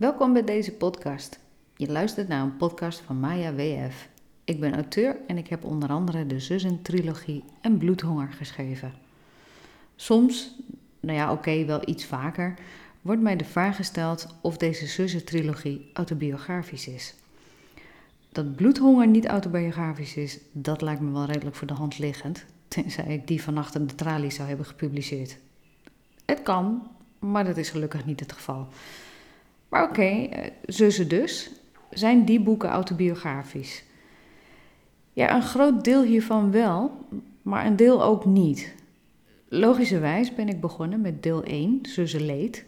Welkom bij deze podcast. Je luistert naar een podcast van Maya WF. Ik ben auteur en ik heb onder andere de Zussen-trilogie en Bloedhonger geschreven. Soms, nou ja, oké, wel iets vaker, wordt mij de vraag gesteld of deze Zussen-trilogie autobiografisch is. Dat Bloedhonger niet autobiografisch is, dat lijkt me wel redelijk voor de hand liggend, tenzij ik die van achter de tralies zou hebben gepubliceerd. Het kan, maar dat is gelukkig niet het geval. Maar oké, okay, zussen dus. Zijn die boeken autobiografisch? Ja, een groot deel hiervan wel, maar een deel ook niet. Logischerwijs ben ik begonnen met deel 1, Zussen Leed.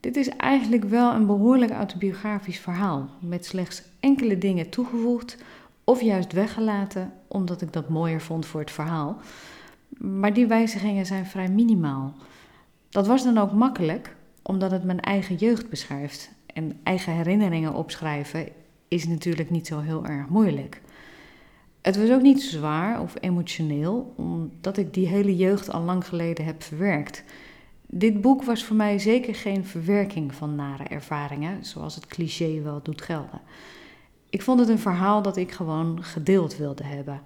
Dit is eigenlijk wel een behoorlijk autobiografisch verhaal, met slechts enkele dingen toegevoegd of juist weggelaten, omdat ik dat mooier vond voor het verhaal. Maar die wijzigingen zijn vrij minimaal. Dat was dan ook makkelijk, omdat het mijn eigen jeugd beschrijft. En eigen herinneringen opschrijven is natuurlijk niet zo heel erg moeilijk. Het was ook niet zwaar of emotioneel, omdat ik die hele jeugd al lang geleden heb verwerkt. Dit boek was voor mij zeker geen verwerking van nare ervaringen, zoals het cliché wel doet gelden. Ik vond het een verhaal dat ik gewoon gedeeld wilde hebben.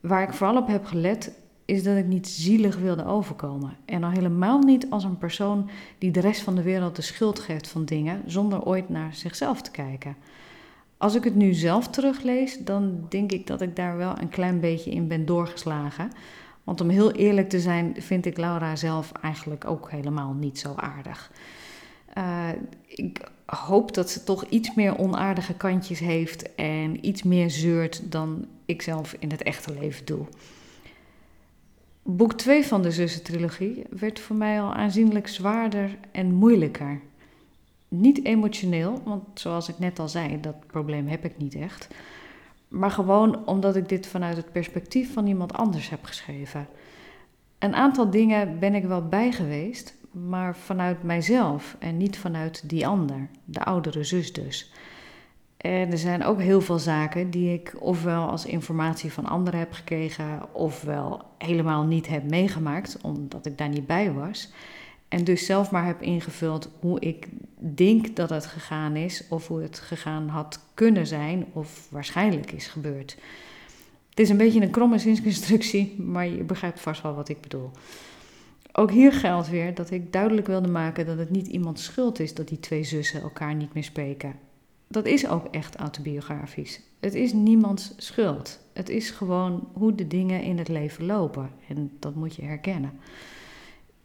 Waar ik vooral op heb gelet, is dat ik niet zielig wilde overkomen. En al helemaal niet als een persoon die de rest van de wereld de schuld geeft van dingen, zonder ooit naar zichzelf te kijken. Als ik het nu zelf teruglees, dan denk ik dat ik daar wel een klein beetje in ben doorgeslagen. Want om heel eerlijk te zijn, vind ik Laura zelf eigenlijk ook helemaal niet zo aardig. Uh, ik hoop dat ze toch iets meer onaardige kantjes heeft en iets meer zeurt dan ik zelf in het echte leven doe. Boek 2 van de Zussen-trilogie werd voor mij al aanzienlijk zwaarder en moeilijker. Niet emotioneel, want zoals ik net al zei, dat probleem heb ik niet echt. Maar gewoon omdat ik dit vanuit het perspectief van iemand anders heb geschreven. Een aantal dingen ben ik wel bij geweest, maar vanuit mijzelf en niet vanuit die ander, de oudere zus dus. Er zijn ook heel veel zaken die ik ofwel als informatie van anderen heb gekregen, ofwel helemaal niet heb meegemaakt, omdat ik daar niet bij was. En dus zelf maar heb ingevuld hoe ik denk dat het gegaan is, of hoe het gegaan had kunnen zijn, of waarschijnlijk is gebeurd. Het is een beetje een kromme zinsconstructie, maar je begrijpt vast wel wat ik bedoel. Ook hier geldt weer dat ik duidelijk wilde maken dat het niet iemands schuld is dat die twee zussen elkaar niet meer spreken dat is ook echt autobiografisch. Het is niemands schuld. Het is gewoon hoe de dingen in het leven lopen. En dat moet je herkennen.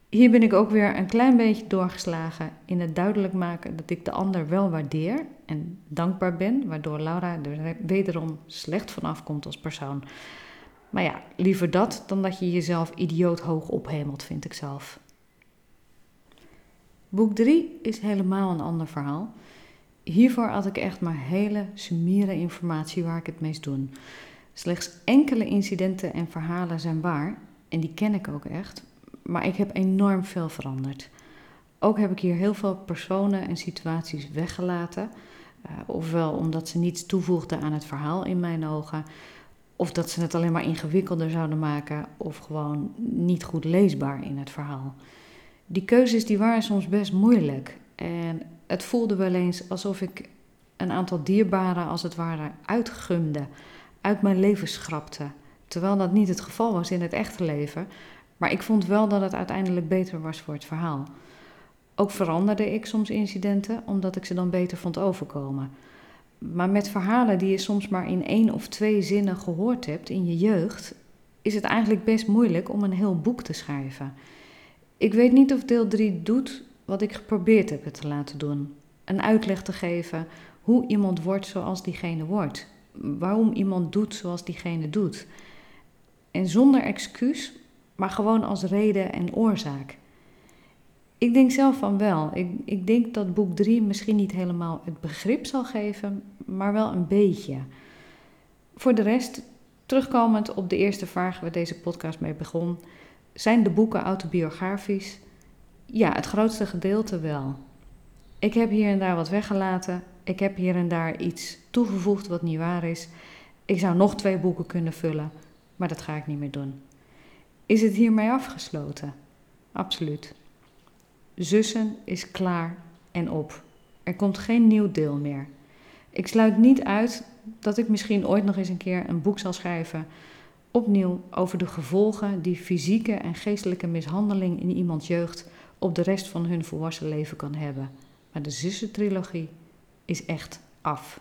Hier ben ik ook weer een klein beetje doorgeslagen in het duidelijk maken dat ik de ander wel waardeer en dankbaar ben, waardoor Laura er wederom slecht vanaf komt als persoon. Maar ja, liever dat dan dat je jezelf idioot hoog ophemelt, vind ik zelf. Boek 3 is helemaal een ander verhaal. Hiervoor had ik echt maar hele sumiere informatie waar ik het meest doe. Slechts enkele incidenten en verhalen zijn waar, en die ken ik ook echt, maar ik heb enorm veel veranderd. Ook heb ik hier heel veel personen en situaties weggelaten, uh, ofwel omdat ze niets toevoegden aan het verhaal in mijn ogen, of dat ze het alleen maar ingewikkelder zouden maken, of gewoon niet goed leesbaar in het verhaal. Die keuzes die waren soms best moeilijk en het voelde wel eens alsof ik een aantal dierbaren als het ware uitgumde, uit mijn leven schrapte. Terwijl dat niet het geval was in het echte leven, maar ik vond wel dat het uiteindelijk beter was voor het verhaal. Ook veranderde ik soms incidenten omdat ik ze dan beter vond overkomen. Maar met verhalen die je soms maar in één of twee zinnen gehoord hebt in je jeugd, is het eigenlijk best moeilijk om een heel boek te schrijven. Ik weet niet of deel 3 doet wat ik geprobeerd heb het te laten doen. Een uitleg te geven hoe iemand wordt zoals diegene wordt. Waarom iemand doet zoals diegene doet. En zonder excuus, maar gewoon als reden en oorzaak. Ik denk zelf van wel. Ik, ik denk dat boek 3 misschien niet helemaal het begrip zal geven, maar wel een beetje. Voor de rest, terugkomend op de eerste vraag waar deze podcast mee begon, zijn de boeken autobiografisch? Ja, het grootste gedeelte wel. Ik heb hier en daar wat weggelaten. Ik heb hier en daar iets toegevoegd wat niet waar is. Ik zou nog twee boeken kunnen vullen, maar dat ga ik niet meer doen. Is het hiermee afgesloten? Absoluut. Zussen is klaar en op. Er komt geen nieuw deel meer. Ik sluit niet uit dat ik misschien ooit nog eens een keer een boek zal schrijven. Opnieuw over de gevolgen die fysieke en geestelijke mishandeling in iemands jeugd op de rest van hun volwassen leven kan hebben. Maar de zussentrilogie is echt af.